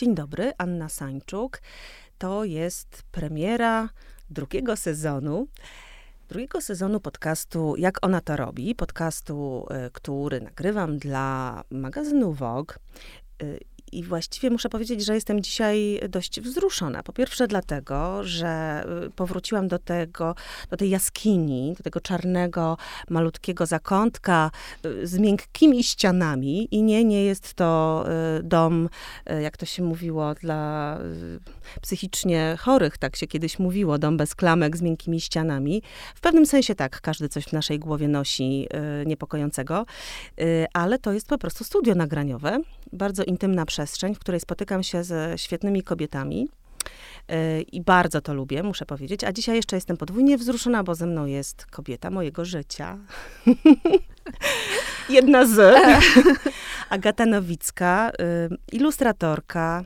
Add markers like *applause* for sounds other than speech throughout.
Dzień dobry, Anna Sańczuk. To jest premiera drugiego sezonu. Drugiego sezonu podcastu Jak ona to robi, podcastu, y, który nagrywam dla magazynu Vogue. I właściwie muszę powiedzieć, że jestem dzisiaj dość wzruszona. Po pierwsze dlatego, że y, powróciłam do tego, do tej jaskini, do tego czarnego, malutkiego zakątka y, z miękkimi ścianami. I nie, nie jest to y, dom, jak to się mówiło, dla psychicznie chorych, tak się kiedyś mówiło, dom bez klamek z miękkimi ścianami. W pewnym sensie tak, każdy coś w naszej głowie nosi niepokojącego, ale to jest po prostu studio nagraniowe, bardzo intymna przestrzeń w której spotykam się ze świetnymi kobietami. E, I bardzo to lubię, muszę powiedzieć. A dzisiaj jeszcze jestem podwójnie wzruszona, bo ze mną jest kobieta mojego życia. *laughs* Jedna z. *laughs* Agata Nowicka, y, ilustratorka,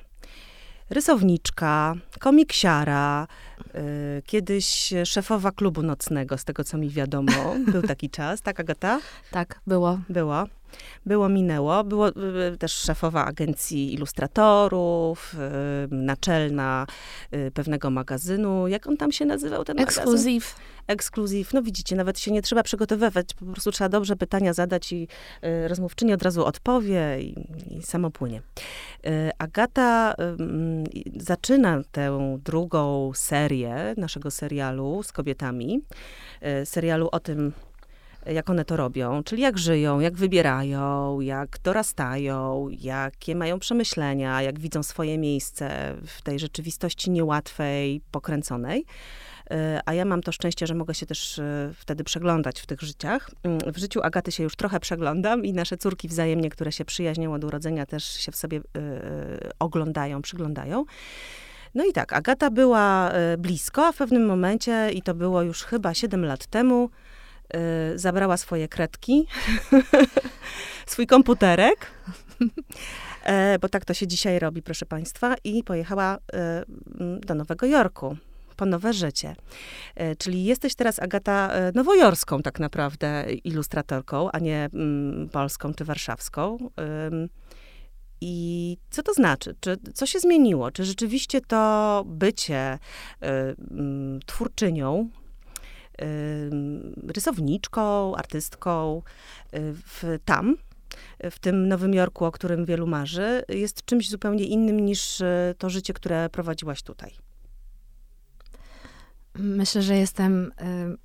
rysowniczka, komiksiara, y, kiedyś szefowa klubu nocnego, z tego co mi wiadomo. *laughs* Był taki czas, tak Agata? Tak, było. Było. Było, minęło. Było y, y, też szefowa agencji ilustratorów, naczelna pewnego magazynu. Jak on tam się nazywał, ten Ekskluzyw. Ekskluzyw. No widzicie, nawet się nie trzeba przygotowywać, po prostu trzeba dobrze pytania zadać i rozmówczyni od razu odpowie i, i samo płynie. Agata zaczyna tę drugą serię naszego serialu z kobietami. Serialu o tym, jak one to robią, czyli jak żyją, jak wybierają, jak dorastają, jakie mają przemyślenia, jak widzą swoje miejsce w tej rzeczywistości niełatwej, pokręconej. E, a ja mam to szczęście, że mogę się też e, wtedy przeglądać w tych życiach. Mm, w życiu Agaty się już trochę przeglądam i nasze córki wzajemnie, które się przyjaźnią od urodzenia, też się w sobie y, oglądają, przyglądają. No i tak, Agata była blisko, a w pewnym momencie, i to było już chyba 7 lat temu, zabrała swoje kredki, *laughs* swój komputerek, e, bo tak to się dzisiaj robi, proszę Państwa, i pojechała e, do Nowego Jorku po nowe życie. E, czyli jesteś teraz, Agata, nowojorską tak naprawdę ilustratorką, a nie polską czy warszawską. I co to znaczy? Czy, co się zmieniło? Czy rzeczywiście to bycie twórczynią rysowniczką, artystką y, w, tam, w tym Nowym Jorku, o którym wielu marzy, jest czymś zupełnie innym niż y, to życie, które prowadziłaś tutaj. Myślę, że jestem y,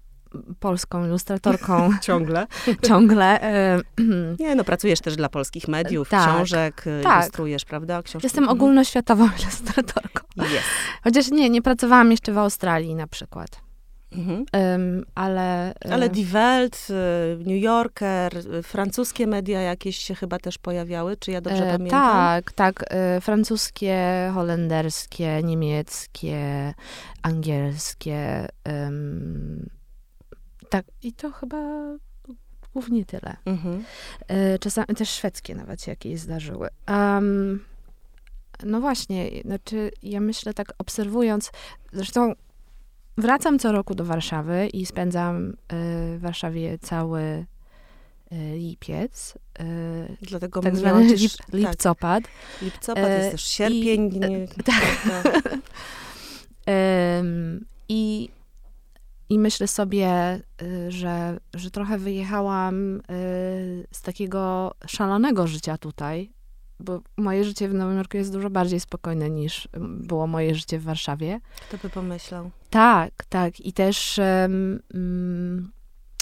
polską ilustratorką. *laughs* Ciągle. *laughs* Ciągle. *clears throat* Nie, no pracujesz też dla polskich mediów, tak, książek, tak. ilustrujesz, prawda? Książki. Jestem mhm. ogólnoświatową *laughs* ilustratorką. Yes. Chociaż nie, nie pracowałam jeszcze w Australii na przykład. Mhm. Um, ale... Ale Die Welt, y, New Yorker, y, francuskie media jakieś się chyba też pojawiały, czy ja dobrze e, pamiętam? Tak, tak. E, francuskie, holenderskie, niemieckie, angielskie. Um, tak, i to chyba głównie tyle. Mhm. E, czasami też szwedzkie nawet się jakieś zdarzyły. Um, no właśnie, znaczy ja myślę tak obserwując, zresztą Wracam co roku do Warszawy i spędzam y, w Warszawie cały y, lipiec. Y, Dlatego tak zwany lip, tak. lipcopad. Tak. Lipcopad jest też sierpień. I, nie, tak. *laughs* I, I myślę sobie, że, że trochę wyjechałam z takiego szalonego życia tutaj, bo moje życie w Nowym Jorku jest dużo bardziej spokojne niż było moje życie w Warszawie. Kto by pomyślał? Tak, tak. I też um,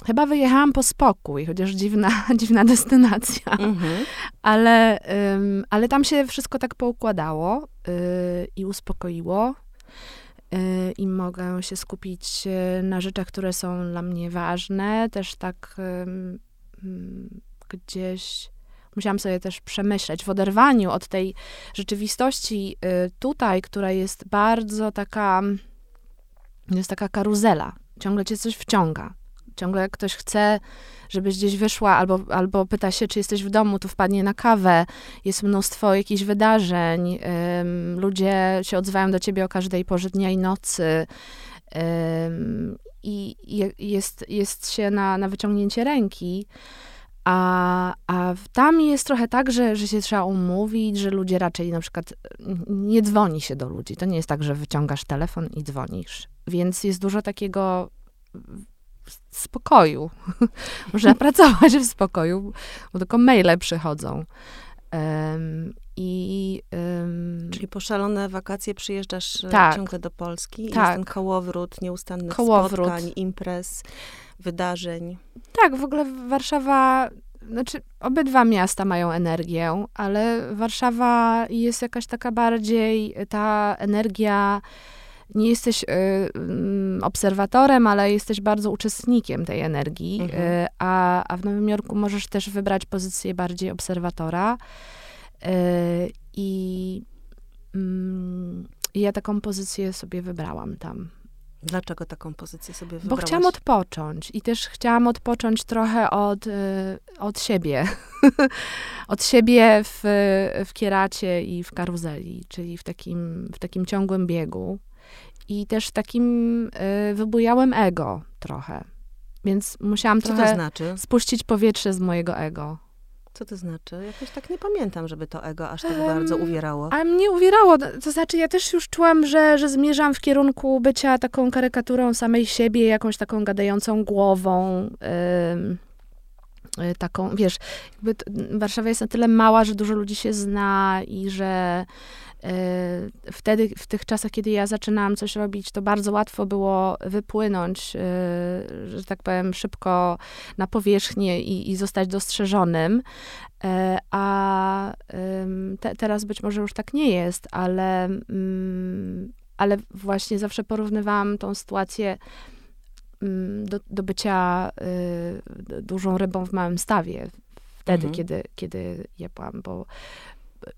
chyba wyjechałam po spokój, chociaż dziwna, *laughs* dziwna destynacja. Mhm. Ale, um, ale tam się wszystko tak poukładało yy, i uspokoiło. Yy, I mogę się skupić y, na rzeczach, które są dla mnie ważne. Też tak yy, gdzieś musiałam sobie też przemyśleć w oderwaniu od tej rzeczywistości y, tutaj, która jest bardzo taka, jest taka karuzela. Ciągle cię coś wciąga. Ciągle ktoś chce, żebyś gdzieś wyszła, albo, albo pyta się, czy jesteś w domu, to wpadnie na kawę. Jest mnóstwo jakichś wydarzeń. Ludzie się odzywają do ciebie o każdej porze dnia i nocy. I jest, jest się na, na wyciągnięcie ręki A, a tam jest trochę tak, że, że się trzeba umówić, że ludzie raczej na przykład nie dzwoni się do ludzi. To nie jest tak, że wyciągasz telefon i dzwonisz. Więc jest dużo takiego spokoju. *laughs* Można *laughs* pracować w spokoju, bo tylko maile przychodzą. Um, i, um, Czyli po szalone wakacje przyjeżdżasz e, tak, ciągle do Polski tak. jest ten kołowrót nieustannych kołowrót. spotkań, imprez, wydarzeń. Tak, w ogóle Warszawa, znaczy obydwa miasta mają energię, ale Warszawa jest jakaś taka bardziej, ta energia nie jesteś y, y, obserwatorem, ale jesteś bardzo uczestnikiem tej energii, mhm. y, a, a w Nowym Jorku możesz też wybrać pozycję bardziej obserwatora. Y, I mm, ja taką pozycję sobie wybrałam tam. Dlaczego taką pozycję sobie wybrałaś? Bo chciałam odpocząć i też chciałam odpocząć trochę od, y, od siebie. *laughs* od siebie w, w kieracie i w karuzeli, czyli w takim, w takim ciągłym biegu i też takim y, wybujałem ego trochę. Więc musiałam Co trochę to znaczy? spuścić powietrze z mojego ego. Co to znaczy? Jakoś tak nie pamiętam, żeby to ego aż tak um, bardzo uwierało. A mnie uwierało. To znaczy, ja też już czułam, że, że zmierzam w kierunku bycia taką karykaturą samej siebie, jakąś taką gadającą głową. Taką, wiesz, jakby Warszawa jest na tyle mała, że dużo ludzi się zna i że Y, wtedy, w tych czasach, kiedy ja zaczynałam coś robić, to bardzo łatwo było wypłynąć, y, że tak powiem, szybko na powierzchnię i, i zostać dostrzeżonym. Y, a te, teraz być może już tak nie jest, ale, mm, ale właśnie zawsze porównywałam tą sytuację do, do bycia dużą rybą w małym stawie. Wtedy, mhm. kiedy, kiedy je byłam, bo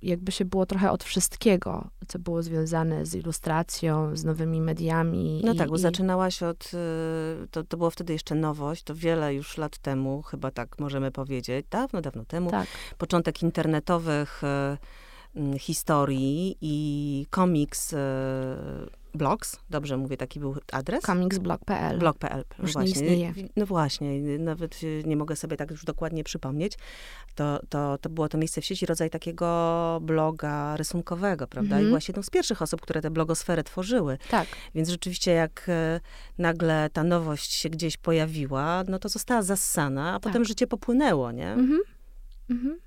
jakby się było trochę od wszystkiego, co było związane z ilustracją, z nowymi mediami. No i, tak, bo i... zaczynałaś od, y, to, to było wtedy jeszcze nowość, to wiele już lat temu, chyba tak możemy powiedzieć, dawno, dawno temu, tak. początek internetowych y, mm, historii i komiks y, Blogs, dobrze mówię, taki był adres? Comicsblog.pl. Blog.pl, już właśnie. Nie istnieje. No właśnie, nawet nie mogę sobie tak już dokładnie przypomnieć. To, to, to było to miejsce w sieci, rodzaj takiego bloga rysunkowego, prawda? Mhm. I byłaś jedną z pierwszych osób, które tę blogosferę tworzyły. Tak. Więc rzeczywiście jak e, nagle ta nowość się gdzieś pojawiła, no to została zassana, a tak. potem życie popłynęło, nie? Mhm. Mhm.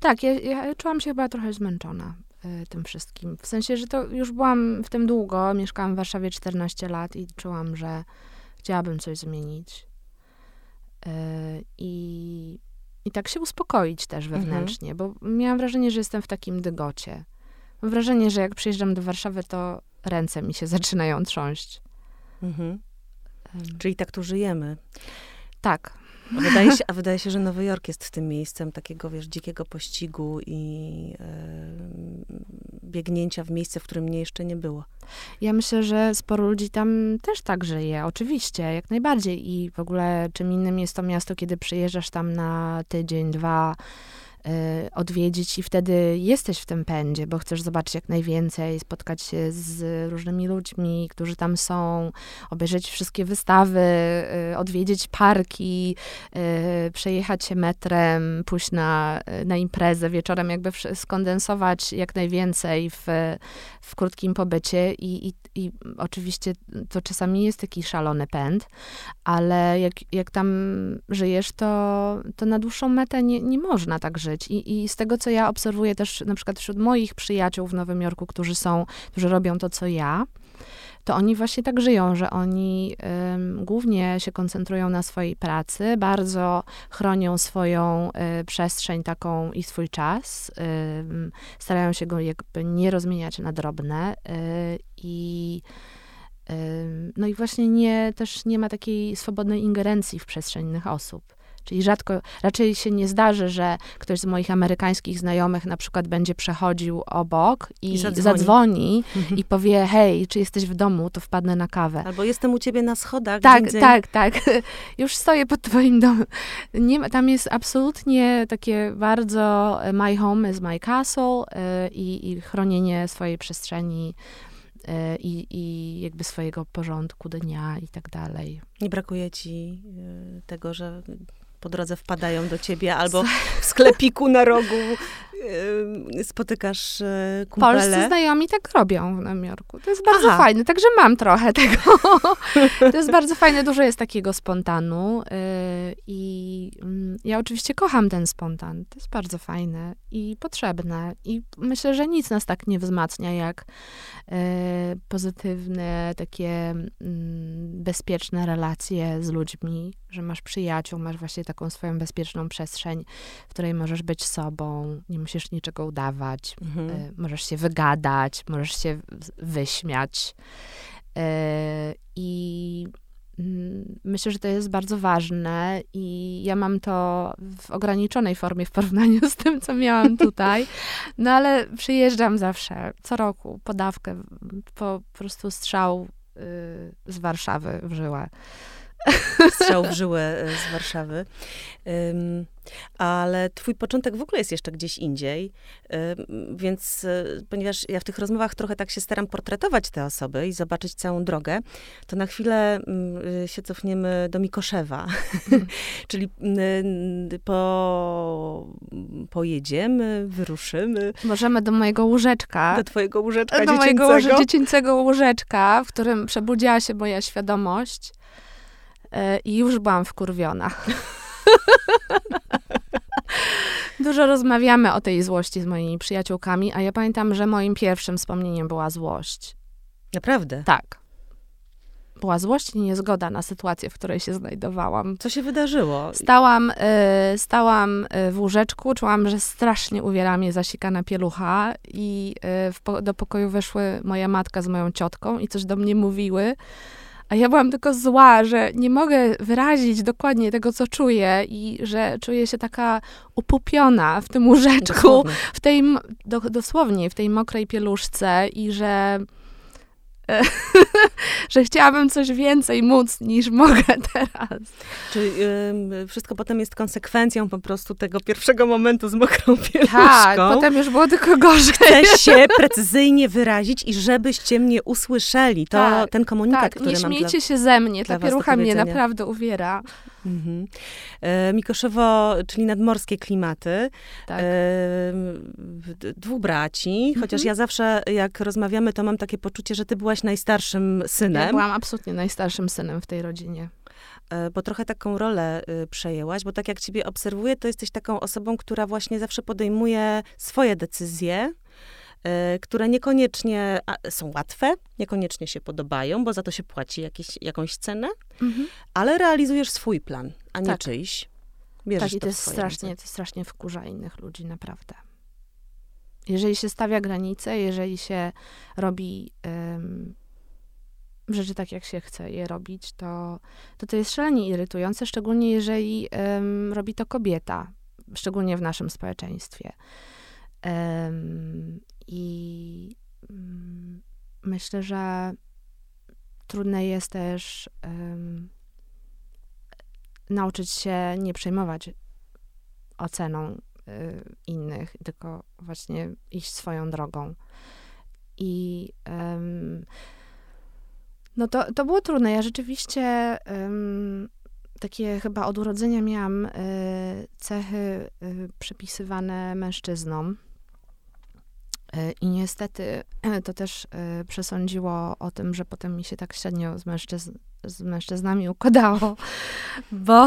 Tak, ja, ja czułam się chyba trochę zmęczona Y, tym wszystkim. W sensie, że to już byłam w tym długo, mieszkałam w Warszawie 14 lat i czułam, że chciałabym coś zmienić. Y, I, i tak się uspokoić też mhm. wewnętrznie, mhm. bo miałam wrażenie, że jestem w takim dygocie. Mam wrażenie, że jak przyjeżdżam do Warszawy, to ręce mi się *laughs* zaczynają trząść. Mhm. Czyli tak tu żyjemy. Tak. A wydaje, się, a wydaje się, że Nowy Jork jest tym miejscem takiego, wiesz, dzikiego pościgu i e, biegnięcia w miejsce, w którym mnie jeszcze nie było. Ja myślę, że sporo ludzi tam też tak żyje, oczywiście, jak najbardziej. I w ogóle czym innym jest to miasto, kiedy przyjeżdżasz tam na tydzień, dwa, odwiedzić i wtedy jesteś w tym pędzie, bo chcesz zobaczyć jak najwięcej, spotkać się z różnymi ludźmi, którzy tam są, obejrzeć wszystkie wystawy, y, odwiedzić parki, y, przejechać się metrem, pójść na, na imprezę wieczorem, jakby skondensować jak najwięcej w, w krótkim pobycie i, i, i oczywiście to czasami jest taki szalony pęd, ale jak, jak tam żyjesz, to, to na dłuższą metę nie, nie można tak żyć I, I z tego, co ja obserwuję też na przykład wśród moich przyjaciół w Nowym Jorku, którzy są, którzy robią to, co ja, to oni właśnie tak żyją, że oni głównie się koncentrują na swojej pracy, bardzo chronią swoją y, przestrzeń taką i swój czas, starają się go jakby nie rozmieniać na drobne y, i no i właśnie nie, też nie ma takiej swobodnej ingerencji w przestrzeń innych osób. Czyli rzadko, raczej się nie zdarzy, że ktoś z moich amerykańskich znajomych na przykład będzie przechodził obok i, I zadzwoni, zadzwoni mhm. i powie, hej, czy jesteś w domu, to wpadnę na kawę. Albo jestem u ciebie na schodach. Tak, tak, tak. *laughs* Już stoję pod twoim domem. Nie, tam jest absolutnie takie bardzo e, my home is my castle yy, i chronienie swojej przestrzeni e, i, i jakby swojego porządku dnia i tak dalej. Nie brakuje ci tego, że po drodze wpadają do ciebie, *laughs* albo w sklepiku na rogu spotykasz e, kumpele. Polscy znajomi tak robią w Nowym Jorku. To jest bardzo Aha. fajne, także mam trochę *laughs* tego. to jest bardzo fajne, dużo jest takiego spontanu y, i mm, ja oczywiście kocham ten spontan. To jest bardzo fajne i potrzebne i myślę, że nic nas tak nie wzmacnia jak y, pozytywne, takie mm, bezpieczne relacje z ludźmi, że masz przyjaciół, masz właśnie taką swoją bezpieczną przestrzeń, w której możesz być sobą, nie musisz niczego udawać, mhm. y, możesz się wygadać, możesz się wyśmiać. Y, I myślę, że to jest bardzo ważne i ja mam to w ograniczonej formie w porównaniu z tym, co miałam *laughs* tutaj. No ale przyjeżdżam zawsze, co roku, podawkę, po, po prostu strzał y, z Warszawy w żyłę. Strzał w żyłę e, z Warszawy. Ale twój początek w ogóle jest jeszcze gdzieś indziej, więc e, ponieważ ja w tych rozmowach trochę tak się staram portretować te osoby i zobaczyć całą drogę, to na chwilę um, się cofniemy do Mikoszewa. *laughs* Mm. Czyli po, pojedziemy, wyruszymy. Możemy do mojego łóżeczka. Do twojego łóżeczka Do dziecięcego. mojego dziecięcego łóżeczka, w którym przebudziła się moja świadomość E, i już byłam wkurwiona. *laughs* Dużo rozmawiamy o tej złości z moimi przyjaciółkami, a ja pamiętam, że moim pierwszym wspomnieniem była złość. Naprawdę? Tak. Była złość i niezgoda na sytuację, w której się znajdowałam. Co się wydarzyło? Stałam, y, stałam e, w łóżeczku, czułam, że strasznie uwiera mnie zasikana pielucha i y, po, do pokoju weszły moja matka z moją ciotką i coś do mnie mówiły. A ja byłam tylko zła, że nie mogę wyrazić dokładnie tego, co czuję i że czuję się taka upupiona w tym łóżeczku, dosłownie. w tej, do, dosłownie, w tej mokrej pieluszce i że *laughs* że chciałabym coś więcej móc niż mogę teraz. Czy y, wszystko potem jest konsekwencją po prostu tego pierwszego momentu z mokrą *laughs* pieluszką? Tak, potem już było tylko gorzej. Chcę *laughs* się precyzyjnie wyrazić i żebyście mnie usłyszeli. To tak, ten komunikat, tak, który nie mam śmiejcie dla, się ze mnie, ta pielucha mnie naprawdę uwiera. Mhm. E, Mikoszewo, czyli nadmorskie klimaty. Tak. E, dwóch braci, mhm. chociaż ja zawsze, jak rozmawiamy, to mam takie poczucie, że ty byłaś najstarszym synem. Ja byłam absolutnie najstarszym synem w tej rodzinie e, bo trochę taką rolę y, przejęłaś, bo tak jak ciebie obserwuję, to jesteś taką osobą, która właśnie zawsze podejmuje swoje decyzje, które niekoniecznie są łatwe, niekoniecznie się podobają, bo za to się płaci jakieś, jakąś cenę, mhm. ale realizujesz swój plan, a nie tak. czyjś. Bierzesz tak, i to, to jest strasznie, to strasznie wkurza innych ludzi, naprawdę. Jeżeli się stawia granice, jeżeli się robi um, rzeczy tak, jak się chce je robić, to to, to jest szalenie irytujące, szczególnie jeżeli um, robi to kobieta, szczególnie w naszym społeczeństwie. Um, I um, myślę, że trudne jest też nauczyć się nie przejmować oceną y, innych, tylko właśnie iść swoją drogą. I um, no to, to było trudne. Ja rzeczywiście um, takie chyba od urodzenia miałam y, cechy y, przypisywane mężczyznom. Y, I niestety *clears throat* to też y, przesądziło o tym, że potem mi się tak średnio z, mężczyzn, z mężczyznami układało, *laughs* bo...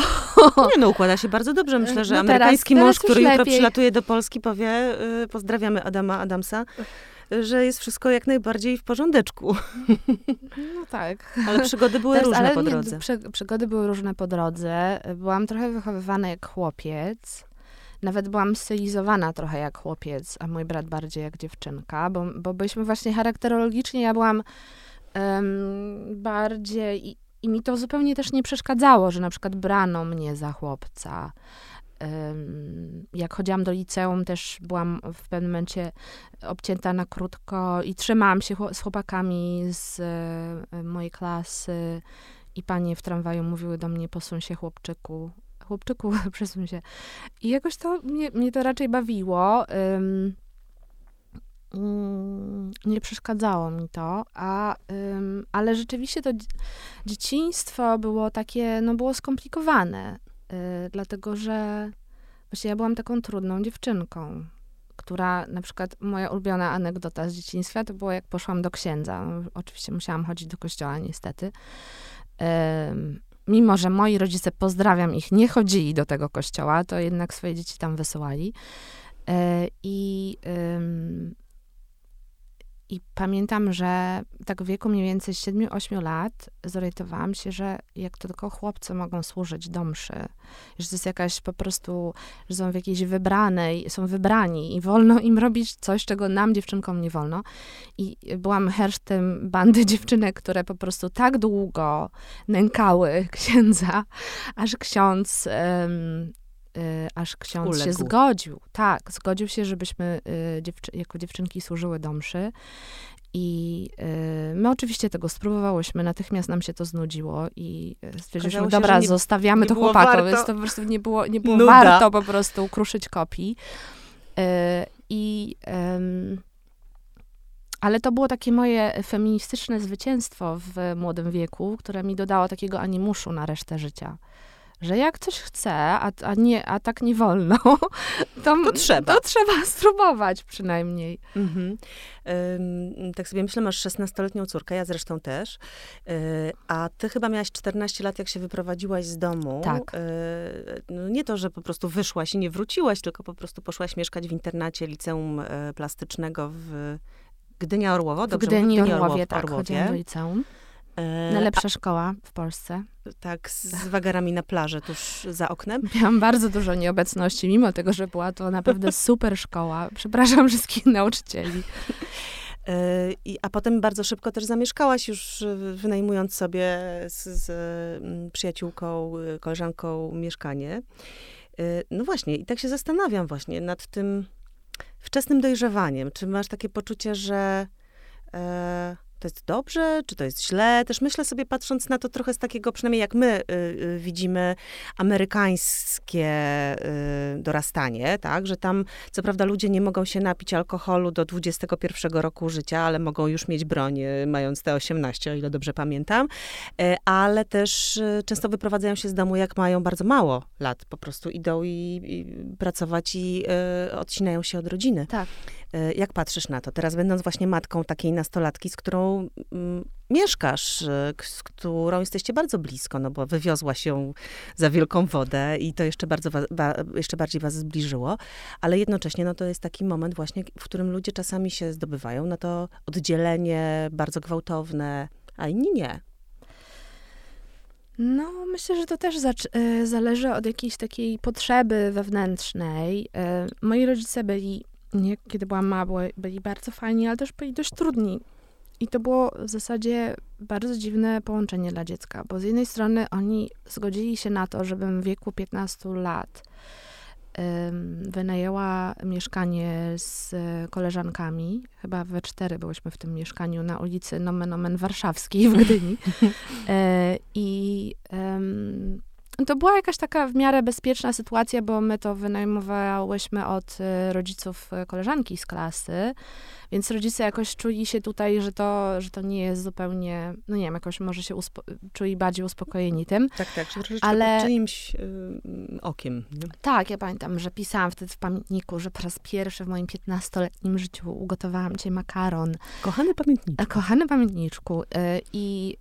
Nie no, układa się bardzo dobrze. Myślę, że no amerykański teraz, mąż, który jutro lepiej. przylatuje do Polski, powie, pozdrawiamy Adama Adamsa, że jest wszystko jak najbardziej w porządeczku. *laughs* No tak. Ale przygody były Teraz, różne po drodze. Nie, przy, przygody były różne po drodze. Byłam trochę wychowywana jak chłopiec. Nawet byłam stylizowana trochę jak chłopiec, a mój brat bardziej jak dziewczynka, bo, bo byliśmy właśnie charakterologicznie, ja byłam um, bardziej... I, I mi to zupełnie też nie przeszkadzało, że na przykład brano mnie za chłopca. Jak chodziłam do liceum, też byłam w pewnym momencie obcięta na krótko i trzymałam się z chłopakami z e, mojej klasy i panie w tramwaju mówiły do mnie, posuń się chłopczyku, chłopczyku, *laughs* przesuń się. I jakoś to, mnie, mnie to raczej bawiło. Um, nie przeszkadzało mi to, a, um, ale rzeczywiście to dzieciństwo było takie, no było skomplikowane dlatego że właśnie ja byłam taką trudną dziewczynką, która na przykład moja ulubiona anegdota z dzieciństwa to było jak poszłam do księdza. Oczywiście musiałam chodzić do kościoła niestety. Mimo, że moi rodzice, pozdrawiam ich, nie chodzili do tego kościoła, to jednak swoje dzieci tam wysyłali. E, I i pamiętam, że tak w wieku mniej więcej 7-8 lat zorientowałam się, że jak to tylko chłopcy mogą służyć do mszy, że to jest jakaś po prostu, że są w jakiejś wybranej, są wybrani i wolno im robić coś, czego nam, dziewczynkom, nie wolno. I byłam hersztem bandy *laughs* dziewczynek, które po prostu tak długo nękały *laughs* księdza, aż ksiądz um, aż ksiądz Uległ. się zgodził. Tak, zgodził się, żebyśmy y, dziewczy jako dziewczynki służyły do mszy. I y, my oczywiście tego spróbowałyśmy, natychmiast nam się to znudziło i stwierdziliśmy, się, dobra, nie, zostawiamy nie to chłopakom, więc to po prostu nie było, nie było warto po prostu kruszyć kopii. I ale to było takie moje feministyczne zwycięstwo w młodym wieku, które mi dodało takiego animuszu na resztę życia że jak coś chce, a, a, nie, a tak nie wolno, *laughs* to, to trzeba. To trzeba *laughs* spróbować przynajmniej. Mhm. tak sobie myślę, masz 16-letnią córkę, ja zresztą też, yy, a ty chyba miałaś 14 lat, jak się wyprowadziłaś z domu. Tak. Yy, no nie to, że po prostu wyszłaś i nie wróciłaś, tylko po prostu poszłaś mieszkać w internacie liceum e, plastycznego w Gdynia Orłowo. Dobrze, w Gdyni Orłowie, Orłowie, tak, Orłowie. liceum. E, Najlepsza szkoła w Polsce. Tak, z wagarami na plaży tuż za oknem. *laughs* Miałam bardzo dużo nieobecności, mimo tego, że była to naprawdę *laughs* super szkoła. Przepraszam wszystkich nauczycieli. E, I, a potem bardzo szybko też zamieszkałaś, już wynajmując sobie z, z mm, przyjaciółką, koleżanką mieszkanie. E, no właśnie, i tak się zastanawiam właśnie nad tym wczesnym dojrzewaniem. Czy masz takie poczucie, że e, to jest dobrze, czy to jest źle. Też myślę sobie, patrząc na to trochę z takiego, przynajmniej jak my y, y, widzimy amerykańskie y, dorastanie, tak, że tam co prawda ludzie nie mogą się napić alkoholu do 21 roku życia, ale mogą już mieć broń, y, mając te 18, o ile dobrze pamiętam, y, ale też y, często wyprowadzają się z domu, jak mają bardzo mało lat, po prostu idą i, i pracować i odcinają się od rodziny. Tak. E, jak patrzysz na to? Teraz będąc właśnie matką takiej nastolatki, z którą mieszkasz, e, z którą jesteście bardzo blisko, no bo wywiozła się za wielką wodę i to jeszcze, bardzo ba, jeszcze bardziej was zbliżyło, ale jednocześnie no to jest taki moment właśnie, w którym ludzie czasami się zdobywają na to oddzielenie bardzo gwałtowne, a inni nie. No, myślę, że to też e, zależy od jakiejś takiej potrzeby wewnętrznej. moi rodzice byli nie, kiedy byłam mała, byli bardzo fajni, ale też byli dość trudni. I to było w zasadzie bardzo dziwne połączenie dla dziecka, bo z jednej strony oni zgodzili się na to, żebym w wieku 15 lat um, wynajęła mieszkanie z koleżankami. Chyba we cztery byłyśmy w tym mieszkaniu na ulicy Nomen Omen Warszawskiej w Gdyni. *laughs* e, I to była jakaś taka w miarę bezpieczna sytuacja, bo my to wynajmowałyśmy od y, rodziców y, koleżanki z klasy. Więc rodzice jakoś czuli się tutaj, że to, że to nie jest zupełnie, no nie wiem, jakoś może się uspo- czuli bardziej uspokojeni tym. Tak, tak, że troszeczkę ale... pod czyimś y, okiem. Nie? Tak, ja pamiętam, że pisałam wtedy w pamiętniku, że po raz pierwszy w moim 15-letnim życiu ugotowałam cię makaron. Kochany pamiętniczku. Kochany pamiętniczku. I,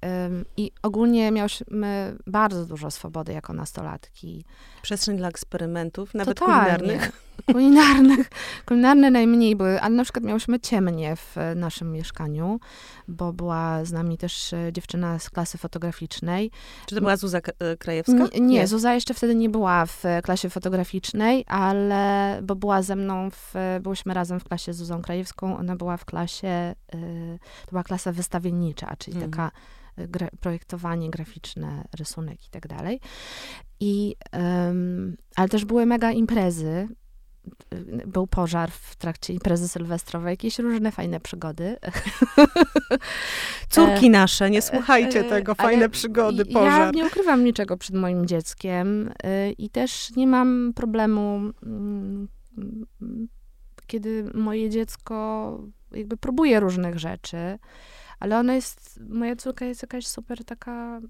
I ogólnie miałyśmy bardzo dużo swobody jako nastolatki. Przestrzeń dla eksperymentów, nawet Totalnie. kulinarnych. *laughs* Kulinarnych, kulinarne najmniej były, ale na przykład miałyśmy ciemnie w naszym mieszkaniu, bo była z nami też e, dziewczyna z klasy fotograficznej. Czy to była Zuza e, Krajewska? Nie, nie, Zuza jeszcze wtedy nie była w klasie fotograficznej, ale, bo była ze mną, w, byłyśmy razem w klasie z Zuzą Krajewską, ona była w klasie, e, to była klasa wystawiennicza, czyli mhm. taka gra, projektowanie graficzne, rysunek i tak dalej. I, um, ale też były mega imprezy, był pożar w trakcie imprezy sylwestrowej, jakieś różne fajne przygody. *laughs* Córki nasze, nie słuchajcie e, tego, fajne przygody, pożar. Ja nie ukrywam niczego przed moim dzieckiem e, i też nie mam problemu, mm, kiedy moje dziecko jakby próbuje różnych rzeczy, ale ona jest, moja córka jest jakaś super taka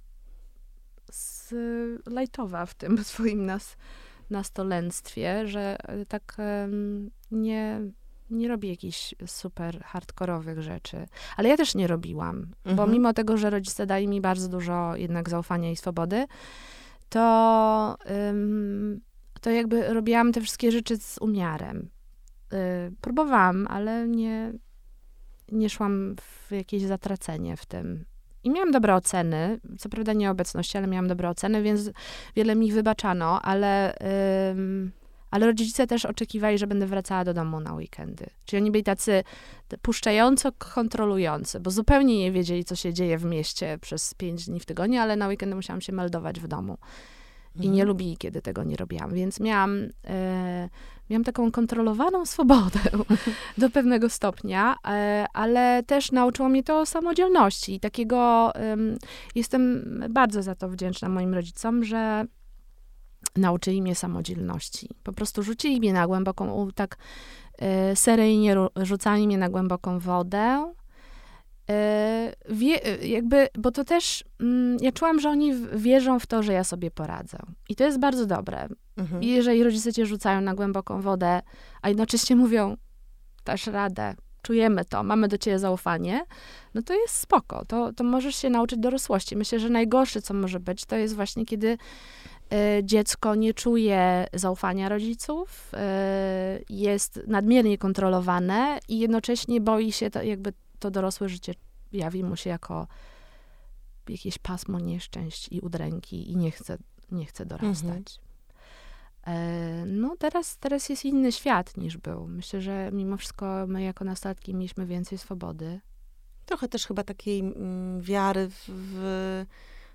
lajtowa w tym *laughs* swoim nas, nastolenstwie, że y, tak nie, nie robi jakichś super hardkorowych rzeczy. Ale ja też nie robiłam, mhm. bo mimo tego, że rodzice dali mi bardzo dużo jednak zaufania i swobody, to, to jakby robiłam te wszystkie rzeczy z umiarem. Y, próbowałam, ale nie, nie szłam w jakieś zatracenie w tym. I miałam dobre oceny, co prawda nie obecności, ale miałam dobre oceny, więc wiele mi wybaczano, ale, ym, ale rodzice też oczekiwali, że będę wracała do domu na weekendy. Czyli oni byli tacy puszczająco kontrolujący, bo zupełnie nie wiedzieli, co się dzieje w mieście przez pięć dni w tygodniu, ale na weekendy musiałam się meldować w domu. I nie mhm. lubili, kiedy tego nie robiłam. Więc miałam, e, miałam taką kontrolowaną *laughs* swobodę do pewnego stopnia, e, ale też nauczyło mnie to samodzielności. I takiego jestem bardzo za to wdzięczna moim rodzicom, że nauczyli mnie samodzielności. Po prostu rzucili mnie na głęboką, tak e, seryjnie rzucali mnie na głęboką wodę wie, e, jakby, bo to też, mm, ja czułam, że oni wierzą w to, że ja sobie poradzę. I to jest bardzo dobre. Mhm. Jeżeli rodzice cię rzucają na głęboką wodę, a jednocześnie mówią, dasz radę, czujemy to, mamy do ciebie zaufanie, no to jest spoko. To, to możesz się nauczyć dorosłości. Myślę, że najgorsze, co może być, to jest właśnie, kiedy y, dziecko nie czuje zaufania rodziców, y, jest nadmiernie kontrolowane i jednocześnie boi się to, jakby to dorosłe życie jawi mu się jako jakieś pasmo nieszczęść i udręki i nie chce, nie chce dorastać. Mhm. E, no teraz, teraz jest inny świat niż był. Myślę, że mimo wszystko my jako nastolatki mieliśmy więcej swobody. Trochę też chyba takiej mm, wiary w, w,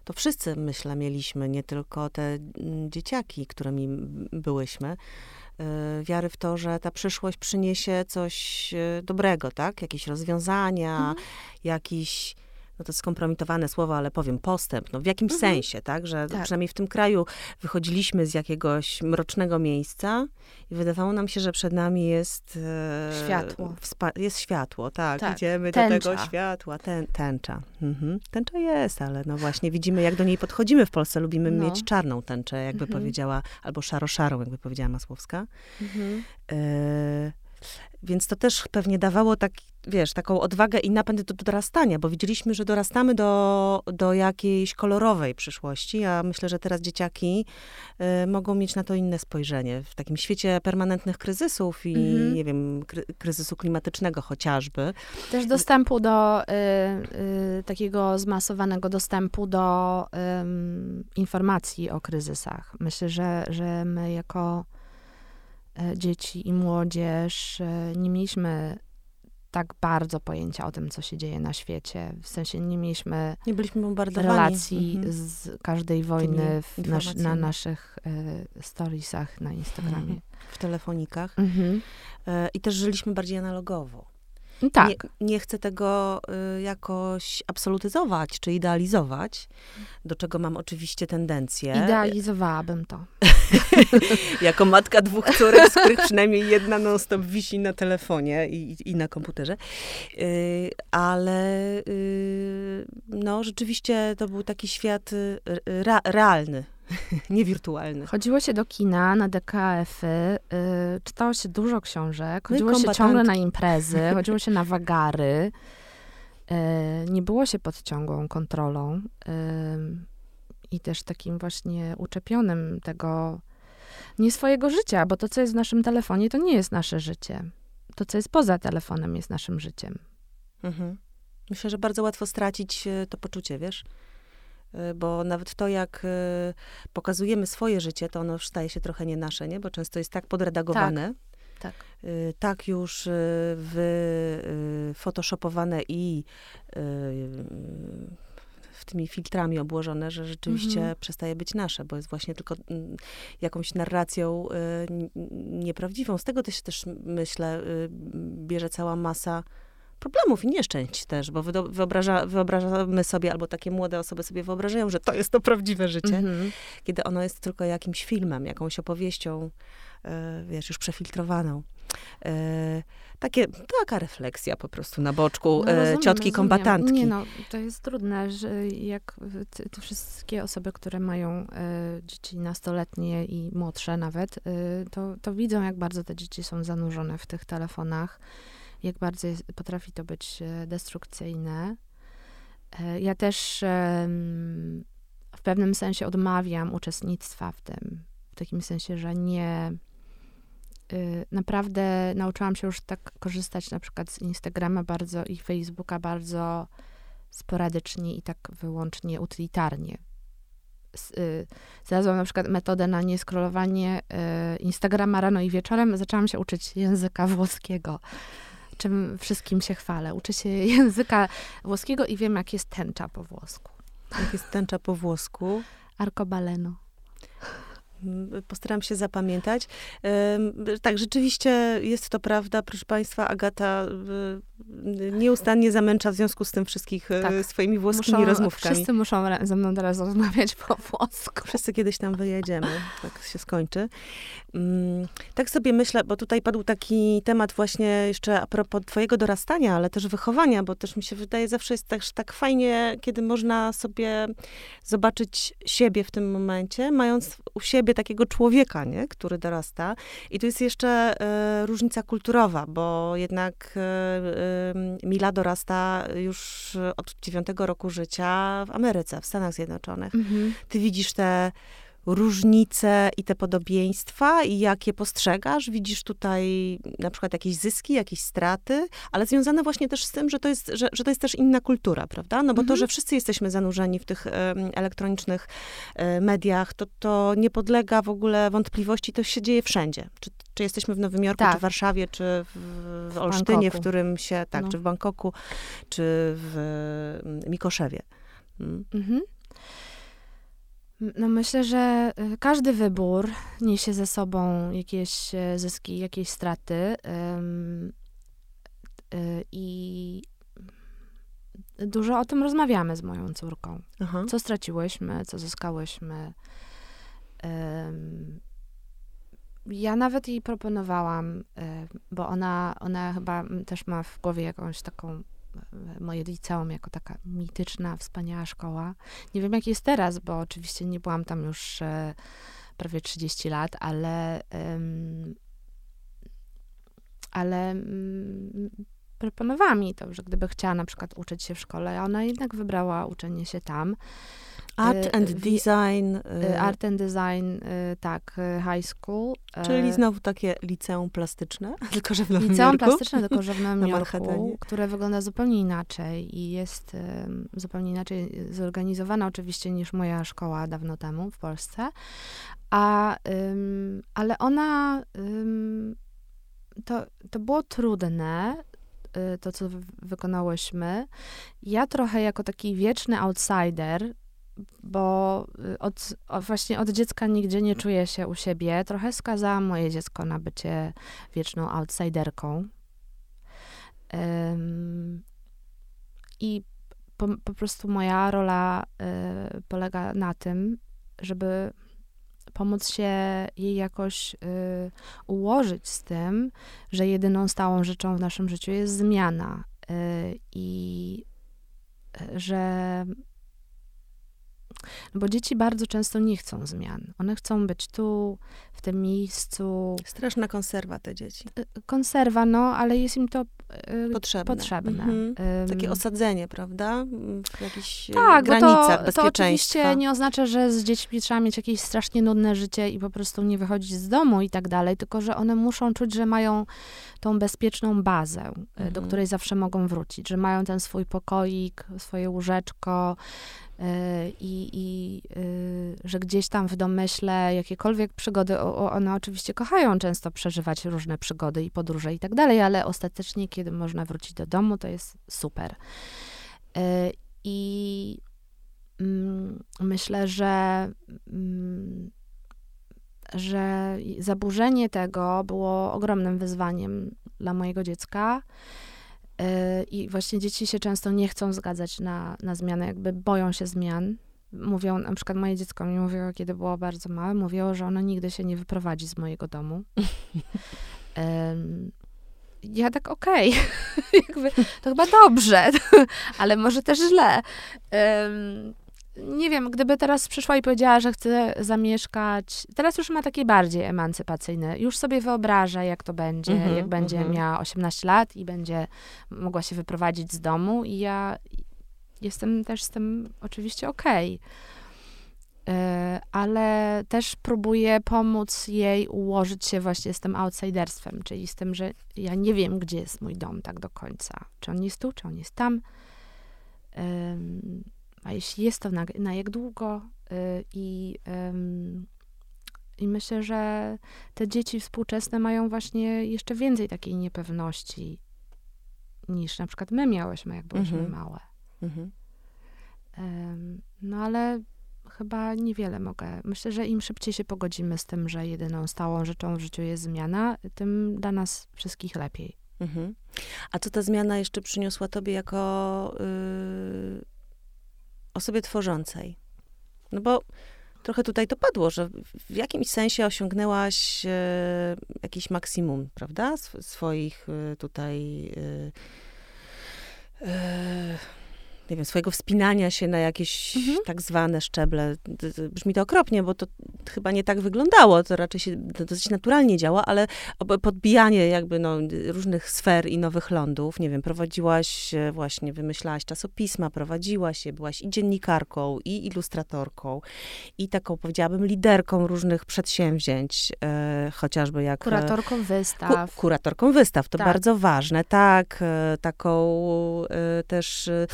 to wszyscy, myślę, mieliśmy, nie tylko te mm, dzieciaki, którymi byłyśmy. Y, wiary w to, że ta przyszłość przyniesie coś y, dobrego, tak? Jakieś rozwiązania, mhm. jakiś no to skompromitowane słowo, ale powiem postęp, no w jakimś mhm. sensie, tak, że tak. przynajmniej w tym kraju wychodziliśmy z jakiegoś mrocznego miejsca i wydawało nam się, że przed nami jest e, światło. jest światło, tak, tak. idziemy tęcza. do tego światła, Tę, tęcza. Mhm. Tęcza jest, ale no właśnie widzimy, jak do niej podchodzimy w Polsce, lubimy no. mieć czarną tęczę, jakby mhm. powiedziała, albo szaro-szarą, jakby powiedziała Masłowska. Mhm. E, więc to też pewnie dawało tak, wiesz, taką odwagę i napęd do dorastania, bo widzieliśmy, że dorastamy do, do jakiejś kolorowej przyszłości, a myślę, że teraz dzieciaki y, mogą mieć na to inne spojrzenie. W takim świecie permanentnych kryzysów i, mhm. nie wiem, kry, kryzysu klimatycznego chociażby. Też dostępu do y, y, takiego zmasowanego dostępu do informacji o kryzysach. Myślę, że, że my jako dzieci i młodzież, e, nie mieliśmy tak bardzo pojęcia o tym, co się dzieje na świecie. W sensie nie mieliśmy nie byliśmy bombardowani. relacji mhm. z każdej wojny nas, na naszych e, storiesach na Instagramie. *laughs* W telefonikach. Mhm. E, I też żyliśmy bardziej analogowo. Tak. Nie, nie, chcę tego y, jakoś absolutyzować czy idealizować, do czego mam oczywiście tendencję. Idealizowałabym to. *laughs* jako matka dwóch córek, z których przynajmniej jedna non-stop wisi na telefonie i, i na komputerze. Y, ale y, no, rzeczywiście to był taki świat y, realny *laughs* niewirtualny. Chodziło się do kina, na DKF-y, yy, czytało się dużo książek, no chodziło się ciągle na imprezy, *laughs* chodziło się na wagary. Yy, nie było się pod ciągłą kontrolą yy, i też takim właśnie uczepionym tego nie swojego życia, bo to, co jest w naszym telefonie, to nie jest nasze życie. To, co jest poza telefonem, jest naszym życiem. Mhm. Myślę, że bardzo łatwo stracić e, to poczucie, wiesz? Y, bo nawet to, jak y, pokazujemy swoje życie, to ono staje się trochę nie nasze, nie? Bo często jest tak podredagowane. Tak. Y, tak już wyphotoshopowane i w tymi filtrami obłożone, że rzeczywiście mhm. przestaje być nasze, bo jest właśnie tylko mm, jakąś narracją nieprawdziwą. Z tego też, też myślę, bierze cała masa problemów i nieszczęść też, bo wyobraża, wyobrażamy sobie, albo takie młode osoby sobie wyobrażają, że to jest to prawdziwe życie, mhm. kiedy ono jest tylko jakimś filmem, jakąś opowieścią, e, wiesz, już przefiltrowaną. E, takie, taka refleksja po prostu na boczku no, rozumiem, ciotki rozumiem. kombatantki. Nie no, to jest trudne, że jak te, te wszystkie osoby, które mają e, dzieci nastoletnie i młodsze nawet, e, to, to widzą, jak bardzo te dzieci są zanurzone w tych telefonach, jak bardzo jest, potrafi to być e, destrukcyjne. E, ja też e, w pewnym sensie odmawiam uczestnictwa w tym, w takim sensie, że nie Y, naprawdę nauczyłam się już tak korzystać na przykład z Instagrama bardzo i Facebooka bardzo sporadycznie i tak wyłącznie utylitarnie. Y, znalazłam na przykład metodę na nieskrolowanie y, Instagrama rano i wieczorem. Zaczęłam się uczyć języka włoskiego, czym wszystkim się chwalę. Uczę się *laughs* języka włoskiego i wiem, jak jest tęcza po włosku. Jak jest tęcza po włosku? Arcobaleno. Postaram się zapamiętać. Tak, rzeczywiście jest to prawda. Proszę Państwa, Agata nieustannie zamęcza w związku z tym wszystkich e, tak. swoimi włoskimi muszą, rozmówkami. Wszyscy muszą ze mną teraz rozmawiać po włosku. Wszyscy kiedyś tam wyjedziemy. Tak się skończy. Mm, tak sobie myślę, bo tutaj padł taki temat właśnie jeszcze a propos twojego dorastania, ale też wychowania, bo też mi się wydaje, zawsze jest też tak fajnie, kiedy można sobie zobaczyć siebie w tym momencie, mając u siebie takiego człowieka, nie? który dorasta. I tu jest jeszcze e, różnica kulturowa, bo jednak e, Mila dorasta już od dziewiątego roku życia w Ameryce, w Stanach Zjednoczonych. Mhm. Ty widzisz te różnice i te podobieństwa i jak je postrzegasz? Widzisz tutaj na przykład jakieś zyski, jakieś straty, ale związane właśnie też z tym, że to jest, że, że to jest też inna kultura, prawda? No bo mhm. to, że wszyscy jesteśmy zanurzeni w tych elektronicznych e, mediach, to, to nie podlega w ogóle wątpliwości, to się dzieje wszędzie. Czy, czy jesteśmy w Nowym Jorku, tak. czy w Warszawie, czy w, w Olsztynie, w którym się, tak, no. czy w Bangkoku, czy w Mikoszewie. Mm. Mhm. No myślę, że y, każdy wybór niesie ze sobą jakieś e, zyski, jakieś straty. Y, I dużo o tym rozmawiamy z moją córką. Aha. Co straciłyśmy, co zyskałyśmy. Ja nawet jej proponowałam, bo ona, ona chyba też ma w głowie jakąś taką moje liceum jako taka mityczna, wspaniała szkoła. Nie wiem, jak jest teraz, bo oczywiście nie byłam tam już e, prawie 30 lat, ale ale mm, proponowała mi to, że gdyby chciała na przykład uczyć się w szkole, ona jednak wybrała uczenie się tam. Art y, and Design. Y, art and Design, y, tak, high school. Czyli znowu takie liceum plastyczne, *laughs* tylko że w Nowym Liceum Jorku. plastyczne, tylko że w *laughs* Nowym Jorku, które wygląda zupełnie inaczej i jest zupełnie inaczej zorganizowana oczywiście niż moja szkoła dawno temu w Polsce. A, ale ona, to, to było trudne, to, co wykonałyśmy. Ja trochę jako taki wieczny outsider bo y, od, właśnie od dziecka nigdzie nie czuję się u siebie. Trochę skazałam moje dziecko na bycie wieczną outsiderką. Um, I po, po, prostu moja rola y, polega na tym, żeby pomóc się jej jakoś y, ułożyć z tym, że jedyną stałą rzeczą w naszym życiu jest zmiana. Y, I y, że no bo dzieci bardzo często nie chcą zmian. One chcą być tu, w tym miejscu. Straszna konserwa te dzieci. Y, konserwa, no, ale jest im to y, potrzebne. potrzebne. Mhm. Takie osadzenie, prawda? W jakichś y, tak, granicach to. To oczywiście nie oznacza, że z dziećmi trzeba mieć jakieś strasznie nudne życie i po prostu nie wychodzić z domu i tak dalej, tylko że one muszą czuć, że mają tą bezpieczną bazę, mhm. do której zawsze mogą wrócić, że mają ten swój pokoik, swoje łóżeczko, i, i y, że gdzieś tam w domyśle jakiekolwiek przygody, one oczywiście kochają często przeżywać różne przygody i podróże i tak dalej, ale ostatecznie, kiedy można wrócić do domu, to jest super. Y, I mm, myślę, że mm, że zaburzenie tego było ogromnym wyzwaniem dla mojego dziecka. I właśnie dzieci się często nie chcą zgadzać na, na zmianę, jakby boją się zmian. Mówią, na przykład moje dziecko mi mówiło, kiedy było bardzo małe, mówiło, że ono nigdy się nie wyprowadzi z mojego domu. *laughs* um, ja tak okej, *laughs* okay. to chyba dobrze, *laughs* ale może też źle. Um, nie wiem, gdyby teraz przyszła i powiedziała, że chce zamieszkać, teraz już ma takie bardziej emancypacyjne, już sobie wyobraża, jak to będzie, mm -hmm, jak będzie mm -hmm. miała 18 lat i będzie mogła się wyprowadzić z domu i ja jestem też z tym oczywiście okej. Okay. Ale też próbuję pomóc jej ułożyć się właśnie z tym outsiderstwem, czyli z tym, że ja nie wiem, gdzie jest mój dom tak do końca. Czy on jest tu, czy on jest tam. A jeśli jest to na, na jak długo? Y, I, I myślę, że te dzieci współczesne mają właśnie jeszcze więcej takiej niepewności niż na przykład my miałyśmy, jak byliśmy mhm. małe. Mhm. No ale chyba niewiele mogę. Myślę, że im szybciej się pogodzimy z tym, że jedyną stałą rzeczą w życiu jest zmiana, tym dla nas wszystkich lepiej. Mhm. A co ta zmiana jeszcze przyniosła tobie jako yy, osobie tworzącej? No bo trochę tutaj to padło, że w jakimś sensie osiągnęłaś e, jakiś maksimum, prawda? Sw swoich e, tutaj e, e nie wiem, swojego wspinania się na jakieś mhm. tak zwane szczeble. Brzmi to okropnie, bo to chyba nie tak wyglądało, to raczej się dosyć naturalnie działa, ale podbijanie jakby no, różnych sfer i nowych lądów, nie wiem, prowadziłaś właśnie, wymyślałaś czasopisma, prowadziłaś się, byłaś i dziennikarką, i ilustratorką, i taką, powiedziałabym, liderką różnych przedsięwzięć, e, chociażby jak... Kuratorką wystaw. Ku, kuratorką wystaw, to tak. bardzo ważne, tak, e, taką e, też e,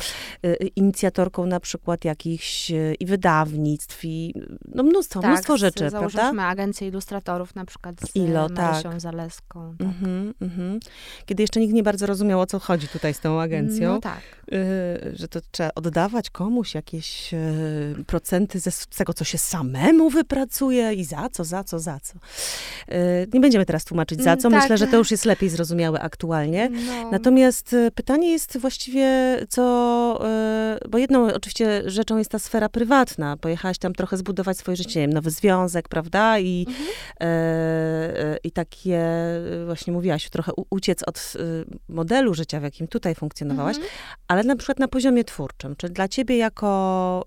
inicjatorką na przykład jakichś y, i wydawnictw, i no mnóstwo, tak, mnóstwo rzeczy, prawda? agencję ilustratorów na przykład z Ilo, Marysią tak. Zaleską. Tak. Mm -hmm, Kiedy jeszcze nikt nie bardzo rozumiał, o co chodzi tutaj z tą agencją. No tak. Y, że to trzeba oddawać komuś jakieś y, procenty ze, z tego, co się samemu wypracuje i za co, za co, za co. Y, nie będziemy teraz tłumaczyć za co. Tak. Myślę, że to już jest lepiej zrozumiałe aktualnie. No. Natomiast y, pytanie jest właściwie, co bo jedną oczywiście rzeczą jest ta sfera prywatna. Pojechałaś tam trochę zbudować swoje życie, wiem, nowy związek, prawda? I, mhm. e, e I takie, właśnie mówiłaś, trochę uciec od e, modelu życia, w jakim tutaj funkcjonowałaś, mhm. ale na przykład na poziomie twórczym. Czy dla ciebie jako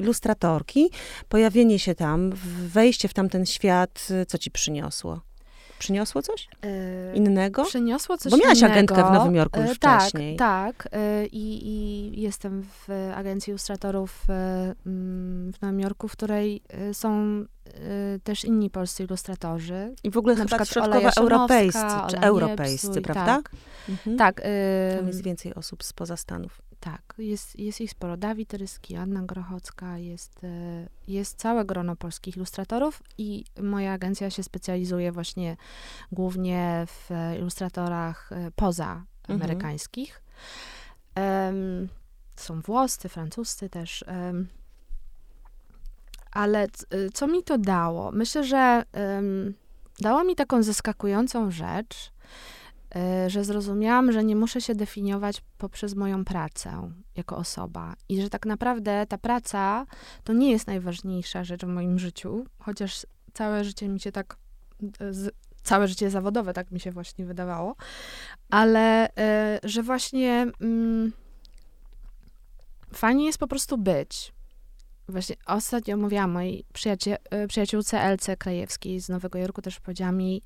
ilustratorki pojawienie się tam, wejście w tamten świat, co ci przyniosło? Przyniosło coś yy, innego? Przyniosło coś Bo miałaś innego. agentkę w Nowym Jorku już yy, tak, wcześniej. Tak, yy, i, i jestem w agencji ilustratorów mm, w Nowym Jorku, w której są też inni polscy ilustratorzy. I w ogóle na przykład środkowoeuropejscy, czy europejscy, prawda? Tak. Mhm. tak Tam jest więcej osób spoza Stanów. Tak, jest, jest ich sporo. Dawid Ryski, Anna Grochocka, jest, e, jest całe grono polskich ilustratorów i moja agencja się specjalizuje właśnie głównie w ilustratorach e, poza mhm. Um, są włoscy, francuscy też. Um, ale e, co mi to dało? Myślę, że um, dało mi taką zaskakującą rzecz, E, że zrozumiałam, że nie muszę się definiować poprzez moją pracę jako osoba i że tak naprawdę ta praca to nie jest najważniejsza rzecz w moim życiu, chociaż całe życie mi się tak, z, całe życie zawodowe tak mi się właśnie wydawało, ale y, że właśnie y, fajnie jest po prostu być. Właśnie ostatnio mówiłam mojej przyjaciół, e, przyjaciółce Elce Krajewskiej z Nowego Jorku, też powiedziała mi, wie,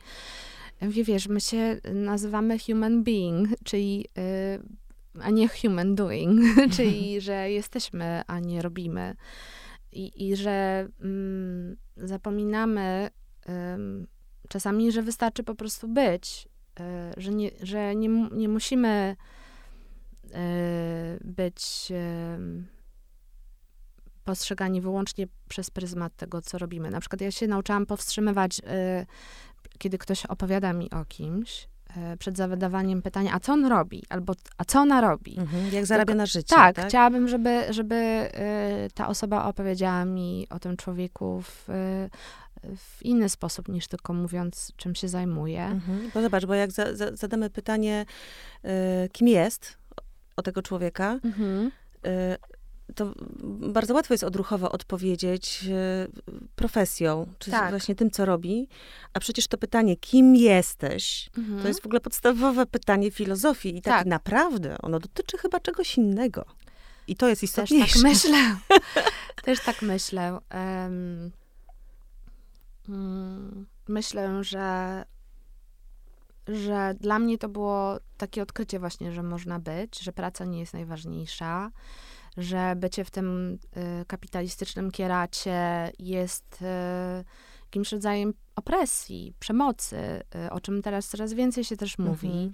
wiesz, my się nazywamy human being, czyli y, a nie human doing, *laughs* czyli że jesteśmy, a nie robimy. I, i że mm, zapominamy czasami, że wystarczy po prostu być, y, że, nie, że nie, nie musimy y, być postrzegani wyłącznie przez pryzmat tego, co robimy. Na przykład ja się nauczyłam powstrzymywać kiedy ktoś opowiada mi o kimś, e, przed zadawaniem pytania, a co on robi, albo a co ona robi. Mhm, jak zarabia Tylko, na życie. Tak, tak, chciałabym, żeby, żeby e, ta osoba opowiedziała mi o tym człowieku w, e, w inny sposób niż tylko mówiąc, czym się zajmuję. Mhm. Bo zobacz, bo jak za, za, zadamy pytanie, kim jest o tego człowieka, mhm. To bardzo łatwo jest odruchowo odpowiedzieć y, profesją, czy tak. właśnie tym, co robi. A przecież to pytanie, kim jesteś, mhm. to jest w ogóle podstawowe pytanie filozofii. I tak, tak naprawdę ono dotyczy chyba czegoś innego. I to jest istotniejsze. *laughs* Też tak myślę. Też tak myślę. Um, myślę, że że dla mnie to było takie odkrycie właśnie, że można być, że praca nie jest najważniejsza, że bycie w tym y, kapitalistycznym kieracie jest y, jakimś rodzajem opresji, przemocy, y, o czym teraz coraz więcej się też mówi. Mhm.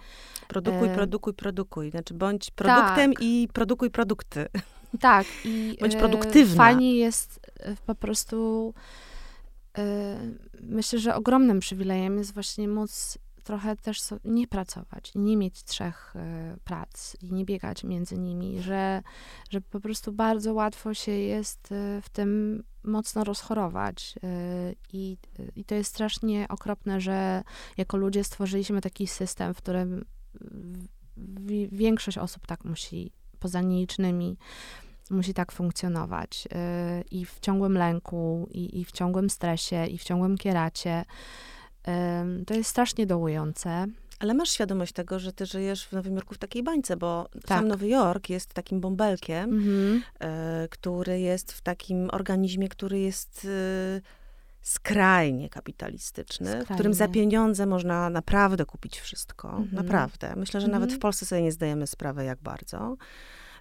Produkuj, produkuj, produkuj. Znaczy bądź produktem tak. i produkuj produkty. Tak. I, *laughs* bądź produktywna. Fajnie jest po prostu myślę, że ogromnym przywilejem jest właśnie móc trochę też so, nie pracować, nie mieć trzech y, prac i nie biegać między nimi, że, że po prostu bardzo łatwo się jest y, w tym mocno rozchorować. Y, I, I to jest strasznie okropne, że jako ludzie stworzyliśmy taki system, w którym większość osób tak musi, poza nielicznymi, musi tak funkcjonować. I w ciągłym lęku, i, i w ciągłym stresie, i w ciągłym kieracie. To jest strasznie dołujące. Ale masz świadomość tego, że ty żyjesz w Nowym Jorku w takiej bańce, bo tak. sam Nowy Jork jest takim bąbelkiem, mhm. y, który jest w takim organizmie, który jest y, skrajnie kapitalistyczny, skrajnie. w którym za pieniądze można naprawdę kupić wszystko. Mhm. Naprawdę. Myślę, że mhm. nawet w Polsce sobie nie zdajemy sprawy, jak bardzo.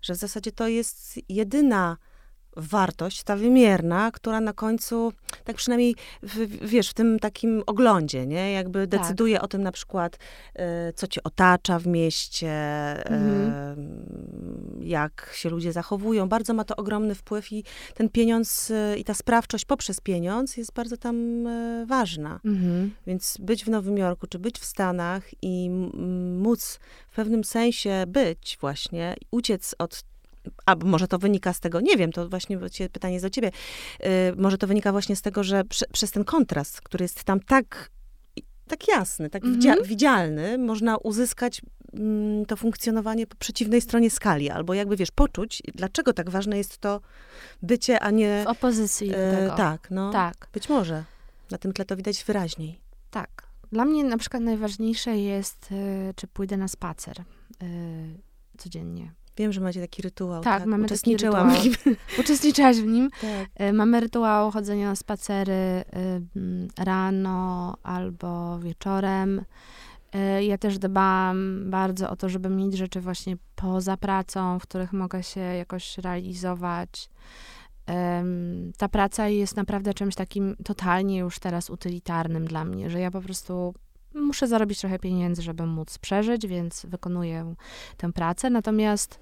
Że w zasadzie to jest jedyna wartość, ta wymierna, która na końcu, tak przynajmniej w, wiesz, w tym takim oglądzie, nie? Jakby tak. decyduje o tym na przykład, y, co cię otacza w mieście, mhm. y, jak się ludzie zachowują. Bardzo ma to ogromny wpływ i ten pieniądz y, i ta sprawczość poprzez pieniądz jest bardzo tam ważna. Mhm. Więc być w Nowym Jorku, czy być w Stanach i móc w pewnym sensie być właśnie, uciec od a może to wynika z tego, nie wiem, to właśnie pytanie jest do ciebie, yy, może to wynika właśnie z tego, że prze, przez ten kontrast, który jest tam tak, tak jasny, tak mm -hmm. widzialny, można uzyskać mm, to funkcjonowanie po przeciwnej stronie skali, albo jakby, wiesz, poczuć, dlaczego tak ważne jest to bycie, a nie... W opozycji yy, tego. Tak, no. Tak. Być może. Na tym tle to widać wyraźniej. Tak. Dla mnie na przykład najważniejsze jest, yy, czy pójdę na spacer yy, codziennie Wiem, że macie taki rytuał. Tak, tak? mamy Uczestniczyłam taki rytuał. w nim. *laughs* Uczestniczyłaś w nim. Tak. E, mamy rytuał chodzenia na spacery e, rano albo wieczorem. E, ja też dbam bardzo o to, żeby mieć rzeczy właśnie poza pracą, w których mogę się jakoś realizować. Ta praca jest naprawdę czymś takim totalnie już teraz utylitarnym dla mnie, że ja po prostu muszę zarobić trochę pieniędzy, żeby móc przeżyć, więc wykonuję tę pracę. Natomiast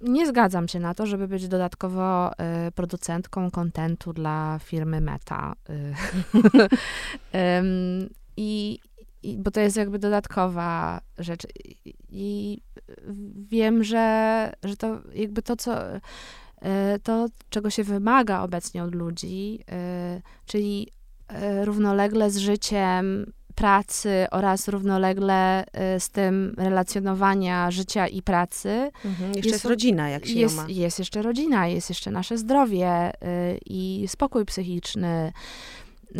nie zgadzam się na to, żeby być dodatkowo y, producentką kontentu dla firmy Meta. Y, *laughs* I, bo to jest jakby dodatkowa rzecz. I, wiem, że, że to jakby to, co y, to, czego się wymaga obecnie od ludzi, y, czyli równolegle z życiem pracy oraz równolegle y, z tym relacjonowania życia i pracy. Mhm, jeszcze jest, jest, rodzina, jak się jest, ma. Jest jeszcze rodzina, jest jeszcze nasze zdrowie y, i spokój psychiczny. Y,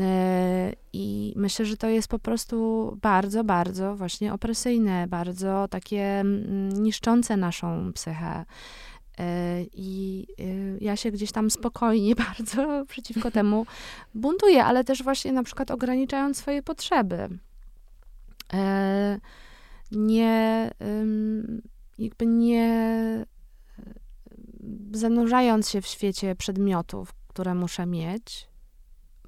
I myślę, że to jest po prostu bardzo, bardzo właśnie opresyjne, bardzo takie mm, niszczące naszą psychę. I ja się gdzieś tam spokojnie *laughs* bardzo przeciwko temu buntuję, ale też właśnie na przykład ograniczając swoje potrzeby. E, nie, jakby nie zanurzając się w świecie przedmiotów, które muszę mieć.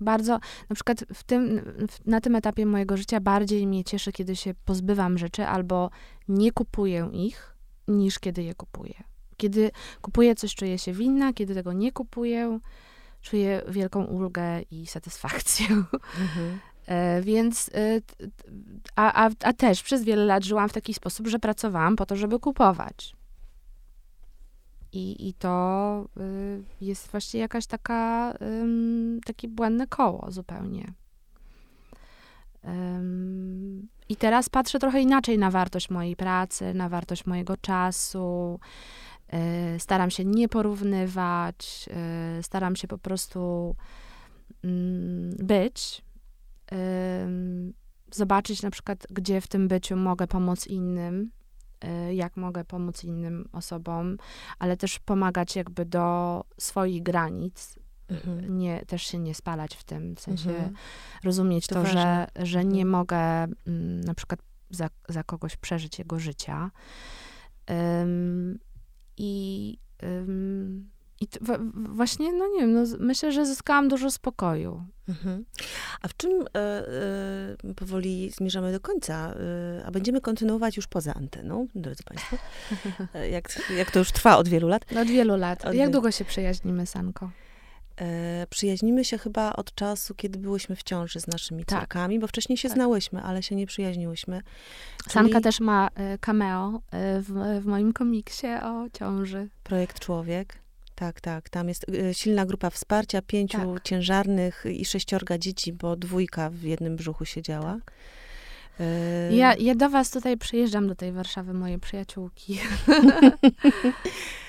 Bardzo, na przykład w tym, na tym etapie mojego życia bardziej mnie cieszy, kiedy się pozbywam rzeczy albo nie kupuję ich, niż kiedy je kupuję. Kiedy kupuję coś, czuję się winna, kiedy tego nie kupuję, czuję wielką ulgę i satysfakcję. Mhm. *laughs* E, więc, e, a, a, a też przez wiele lat żyłam w taki sposób, że pracowałam po to, żeby kupować. I, i to y, jest właśnie jakaś taka, takie błędne koło zupełnie. Ym, I teraz patrzę trochę inaczej na wartość mojej pracy, na wartość mojego czasu. Y, staram się nie porównywać, y, staram się po prostu mm, być. zobaczyć na przykład, gdzie w tym byciu mogę pomóc innym Y, jak mogę pomóc innym osobom, ale też pomagać jakby do swoich granic. Mhm. Nie, też się nie spalać w tym, w sensie mhm. rozumieć to, to że, że nie mhm. mogę mm, na przykład za, za kogoś przeżyć jego życia. Um, I um, i właśnie, no nie wiem, no, myślę, że zyskałam dużo spokoju. Mhm. A w czym e, e, powoli zmierzamy do końca, e, a będziemy kontynuować już poza anteną, drodzy Państwo? *laughs* Jak, jak to już trwa od wielu lat? Od wielu lat. Od jak długo się przyjaźnimy, Sanko? E, przyjaźnimy się chyba od czasu, kiedy byłyśmy w ciąży z naszymi tak. córkami, bo wcześniej się tak. znałyśmy, ale się nie przyjaźniłyśmy. Czyli... Sanka też ma e, cameo w, w moim komiksie o ciąży. Projekt Człowiek. Tak, tak. Tam jest silna grupa wsparcia, pięciu tak. ciężarnych i sześciorga dzieci, bo dwójka w jednym brzuchu siedziała. Tak. Y, ja, ja do was tutaj przyjeżdżam, do tej Warszawy, moje przyjaciółki. *laughs* *laughs*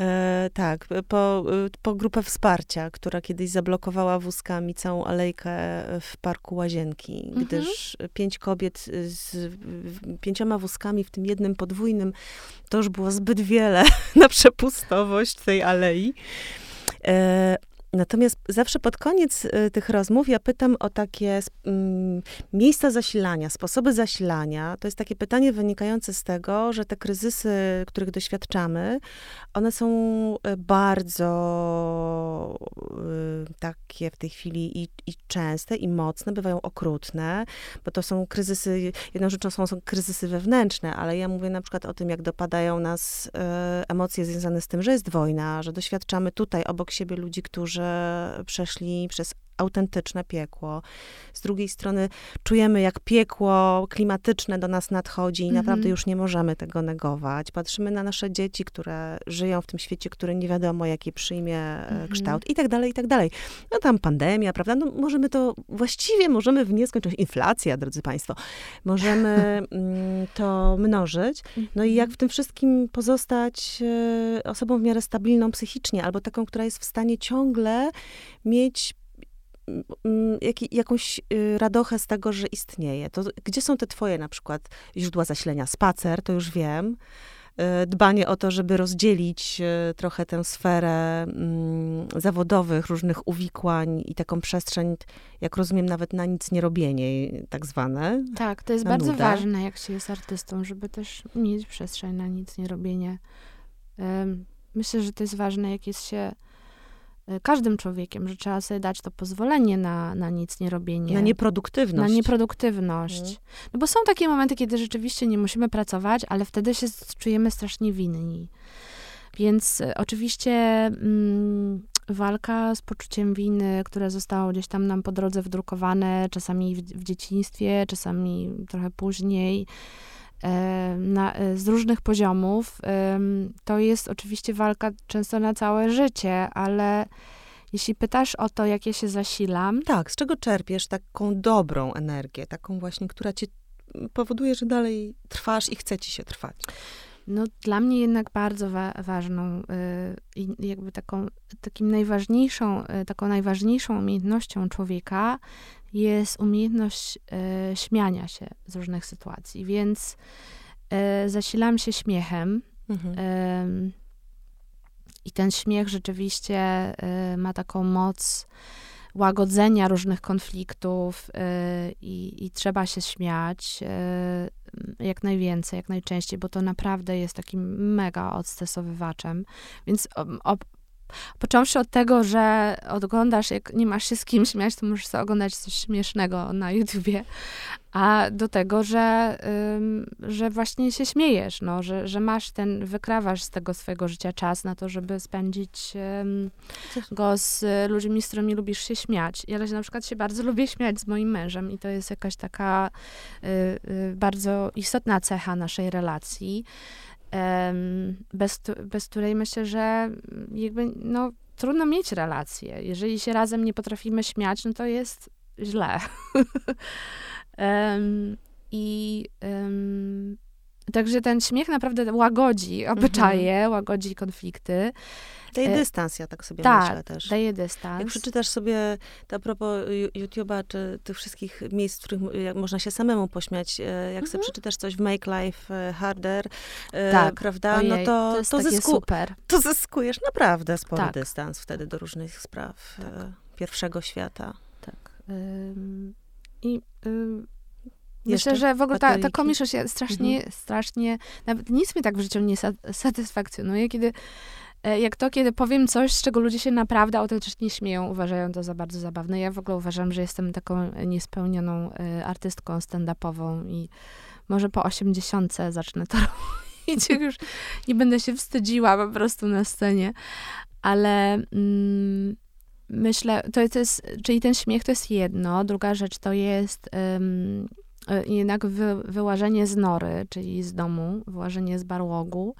E, tak, po, po grupę wsparcia, która kiedyś zablokowała wózkami całą alejkę w parku Łazienki, mhm. gdyż pięć kobiet z pięcioma wózkami, w tym jednym podwójnym, to już było zbyt wiele *laughs* na przepustowość tej alei. E, Natomiast zawsze pod koniec y, tych rozmów ja pytam o takie mm, miejsca zasilania, sposoby zasilania. To jest takie pytanie wynikające z tego, że te kryzysy, których doświadczamy, one są y, bardzo y, takie w tej chwili i, i częste, i mocne, bywają okrutne, bo to są kryzysy, jedną rzeczą są, są kryzysy wewnętrzne, ale ja mówię na przykład o tym, jak dopadają nas emocje związane z tym, że jest wojna, że doświadczamy tutaj obok siebie ludzi, którzy przeszli przez autentyczne piekło. Z drugiej strony czujemy, jak piekło klimatyczne do nas nadchodzi i naprawdę mhm. już nie możemy tego negować. Patrzymy na nasze dzieci, które żyją w tym świecie, który nie wiadomo, jaki przyjmie e, mhm. kształt i tak dalej, i tak dalej. No tam pandemia, prawda? No możemy to, właściwie możemy w nieskończoność, inflacja, drodzy państwo, możemy *laughs* mm, to mnożyć. No i jak mhm. w tym wszystkim pozostać e, osobą w miarę stabilną psychicznie, albo taką, która jest w stanie ciągle mieć jak, jakąś y, radochę z tego, że istnieje. To gdzie są te twoje na przykład źródła zasilenia? Spacer, to już wiem. Y, dbanie o to, żeby rozdzielić y, trochę tę sferę mm, zawodowych, różnych uwikłań i taką przestrzeń, jak rozumiem, nawet na nic nie robienie, tak zwane. Tak, to jest bardzo nudę. ważne, jak się jest artystą, żeby też mieć przestrzeń na nic nie robienie. Myślę, że to jest ważne, jak jest się każdym człowiekiem, że trzeba sobie dać to pozwolenie na, na nic nie robienie. Na nieproduktywność. Na nieproduktywność. Mhm. No bo są takie momenty, kiedy rzeczywiście nie musimy pracować, ale wtedy się czujemy strasznie winni. Więc y, oczywiście mm, walka z poczuciem winy, które zostało gdzieś tam nam po drodze wdrukowane, czasami w, w dzieciństwie, czasami trochę później, na, e, z różnych poziomów. To jest oczywiście walka często na całe życie, ale jeśli pytasz o to, jak ja się zasilam. Tak, z czego czerpiesz taką dobrą energię, taką właśnie, która ci powoduje, że dalej trwasz i chce ci się trwać? No, dla mnie jednak bardzo wa ważną y, jakby taką, takim najważniejszą, y, taką najważniejszą umiejętnością człowieka jest umiejętność y, śmiania się z różnych sytuacji, więc zasilam się śmiechem. Mhm. I ten śmiech rzeczywiście ma taką moc łagodzenia różnych konfliktów i, i trzeba się śmiać jak najwięcej, jak najczęściej, bo to naprawdę jest takim mega odstresowywaczem. Więc o, Począwszy od tego, że oglądasz, jak nie masz się z kim śmiać, to możesz sobie oglądać coś śmiesznego na YouTubie, a do tego, że, ym, że właśnie się śmiejesz, no, że, że masz ten, wykrawasz z tego swojego życia czas na to, żeby spędzić ym, go z ludźmi, z którymi lubisz się śmiać. Ja na przykład się bardzo lubię śmiać z moim mężem i to jest jakaś taka y, y, bardzo istotna cecha naszej relacji. Bez, bez której myślę, że jakby, no, trudno mieć relacje. Jeżeli się razem nie potrafimy śmiać, no to jest źle. *laughs* um, I um, także ten śmiech naprawdę łagodzi obyczaje, mhm. łagodzi konflikty. Daje e, dystans, ja tak sobie tak, myślę też. daje dystans. Jak przeczytasz sobie, to a propos YouTube'a, czy tych wszystkich miejsc, w których można się samemu pośmiać, e, jak mhm. sobie przeczytasz coś w Make Life e, Harder, tak. prawda, Ojej, no to, to, jest to, zysku, super. to zyskujesz naprawdę spory tak. dystans wtedy do różnych spraw tak. pierwszego świata. Tak. Ym, I ym, Myślę, że w ogóle ta, ta komiszość strasznie, mhm. strasznie, nawet nic mnie tak w życiu nie satysfakcjonuje, kiedy jak to, kiedy powiem coś, z czego ludzie się naprawdę autentycznie śmieją, uważają to za bardzo zabawne. Ja w ogóle uważam, że jestem taką niespełnioną e, artystką stand-upową i może po osiemdziesiątce zacznę to *laughs* robić. Już nie będę się wstydziła po prostu na scenie. Ale mm, myślę, to jest, czyli ten śmiech to jest jedno. Druga rzecz to jest um, jednak wy, wyłażenie z nory, czyli z domu, wyłażenie z barłogu.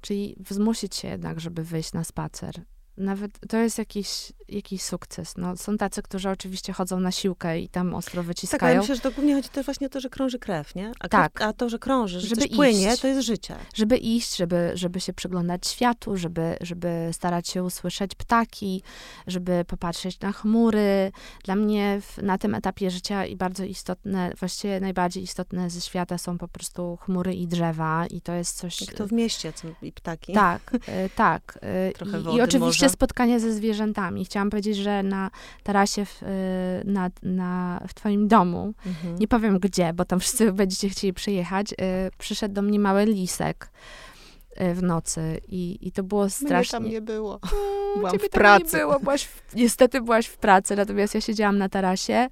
Czyli zmusić się jednak, żeby wyjść na spacer. Nawet to jest jakiś, jakiś sukces. No, są tacy, którzy oczywiście chodzą na siłkę i tam ostro wyciskają. Tak, ale myślę, że to głównie chodzi też właśnie o to, że krąży krew, nie? A, tak. Krew, a to, że krąży, że żeby coś płynie, to jest życie. Żeby iść, żeby, żeby się przyglądać światu, żeby, żeby starać się usłyszeć ptaki, żeby popatrzeć na chmury. Dla mnie w, na tym etapie życia i bardzo istotne, właściwie najbardziej istotne ze świata są po prostu chmury i drzewa i to jest coś... Jak to w mieście, co, i ptaki. Tak, *laughs* y, tak. Y, Trochę wody, I oczywiście może. spotkanie ze zwierzętami. Chciałam powiedzieć, że na tarasie w, y, na, na, w twoim domu, mhm. nie powiem gdzie, bo tam wszyscy będziecie chcieli przyjechać, y, przyszedł do mnie mały lisek y, w nocy i, i to było strasznie... Mnie tam nie było. *laughs* Byłam w pracy. nie było, byłaś w, niestety byłaś w pracy, natomiast ja siedziałam na tarasie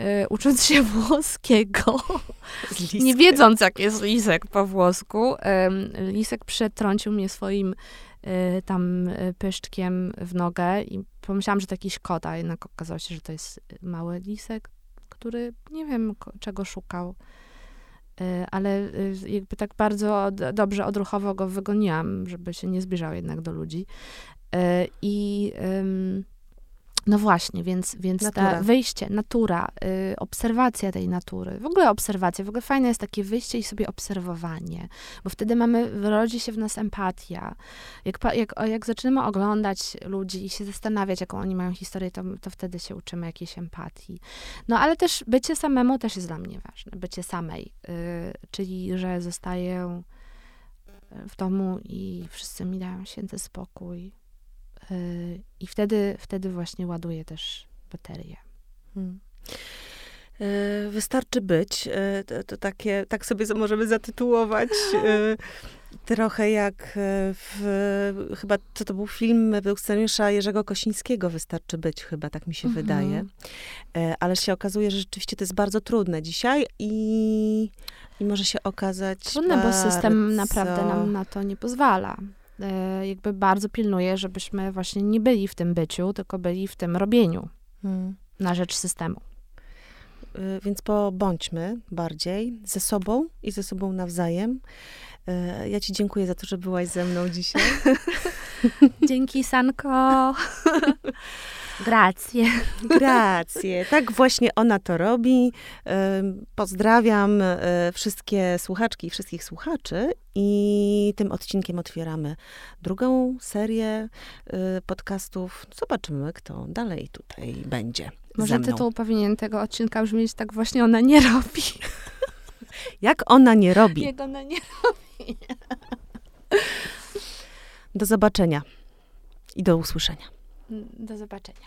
y, ucząc się *laughs* włoskiego, nie wiedząc, jak jest lisek po włosku. Y, lisek przetrącił mnie swoim tam y, pyszczkiem w nogę i pomyślałam, że to jakiś kot, a jednak okazało się, że to jest mały lisek, który nie wiem czego szukał. Y, ale jakby tak bardzo dobrze odruchowo go wygoniłam, żeby się nie zbliżał jednak do ludzi. I no właśnie, więc, więc natura. wyjście, natura, y, obserwacja tej natury, w ogóle obserwacja, w ogóle fajne jest takie wyjście i sobie obserwowanie, bo wtedy mamy, rodzi się w nas empatia. Jak, jak, jak zaczynamy oglądać ludzi i się zastanawiać, jaką oni mają historię, to, to wtedy się uczymy jakiejś empatii. No ale też bycie samemu też jest dla mnie ważne, bycie samej, y, czyli, że zostaję w domu i wszyscy mi dają święty spokój, I wtedy, wtedy właśnie ładuję też baterię. Hmm. Y, wystarczy być. Y, to, to, takie, tak sobie możemy zatytułować. *laughs* Trochę jak w, chyba, co to był film według scenariusza Jerzego Kosińskiego, Wystarczy być, chyba, tak mi się mhm. wydaje. Ale się okazuje, że rzeczywiście to jest bardzo trudne dzisiaj i, i może się okazać Trudne, bardzo... bo system naprawdę nam na to nie pozwala. E, jakby bardzo pilnuję, żebyśmy właśnie nie byli w tym byciu, tylko byli w tym robieniu hmm. na rzecz systemu. E, więc pobądźmy bardziej ze sobą i ze sobą nawzajem. E, ja Ci dziękuję za to, że byłaś ze mną dzisiaj. *laughs* Dzięki, Sanko. Gracje. Gracje. Tak właśnie ona to robi. Pozdrawiam e, wszystkie słuchaczki i wszystkich słuchaczy i tym odcinkiem otwieramy drugą serię e, podcastów. Zobaczymy, kto dalej tutaj będzie. Może tytuł powinien tego odcinka brzmieć tak właśnie ona nie robi. *laughs* Jak ona nie robi. Jak ona nie robi. Do zobaczenia i do usłyszenia. Do zobaczenia.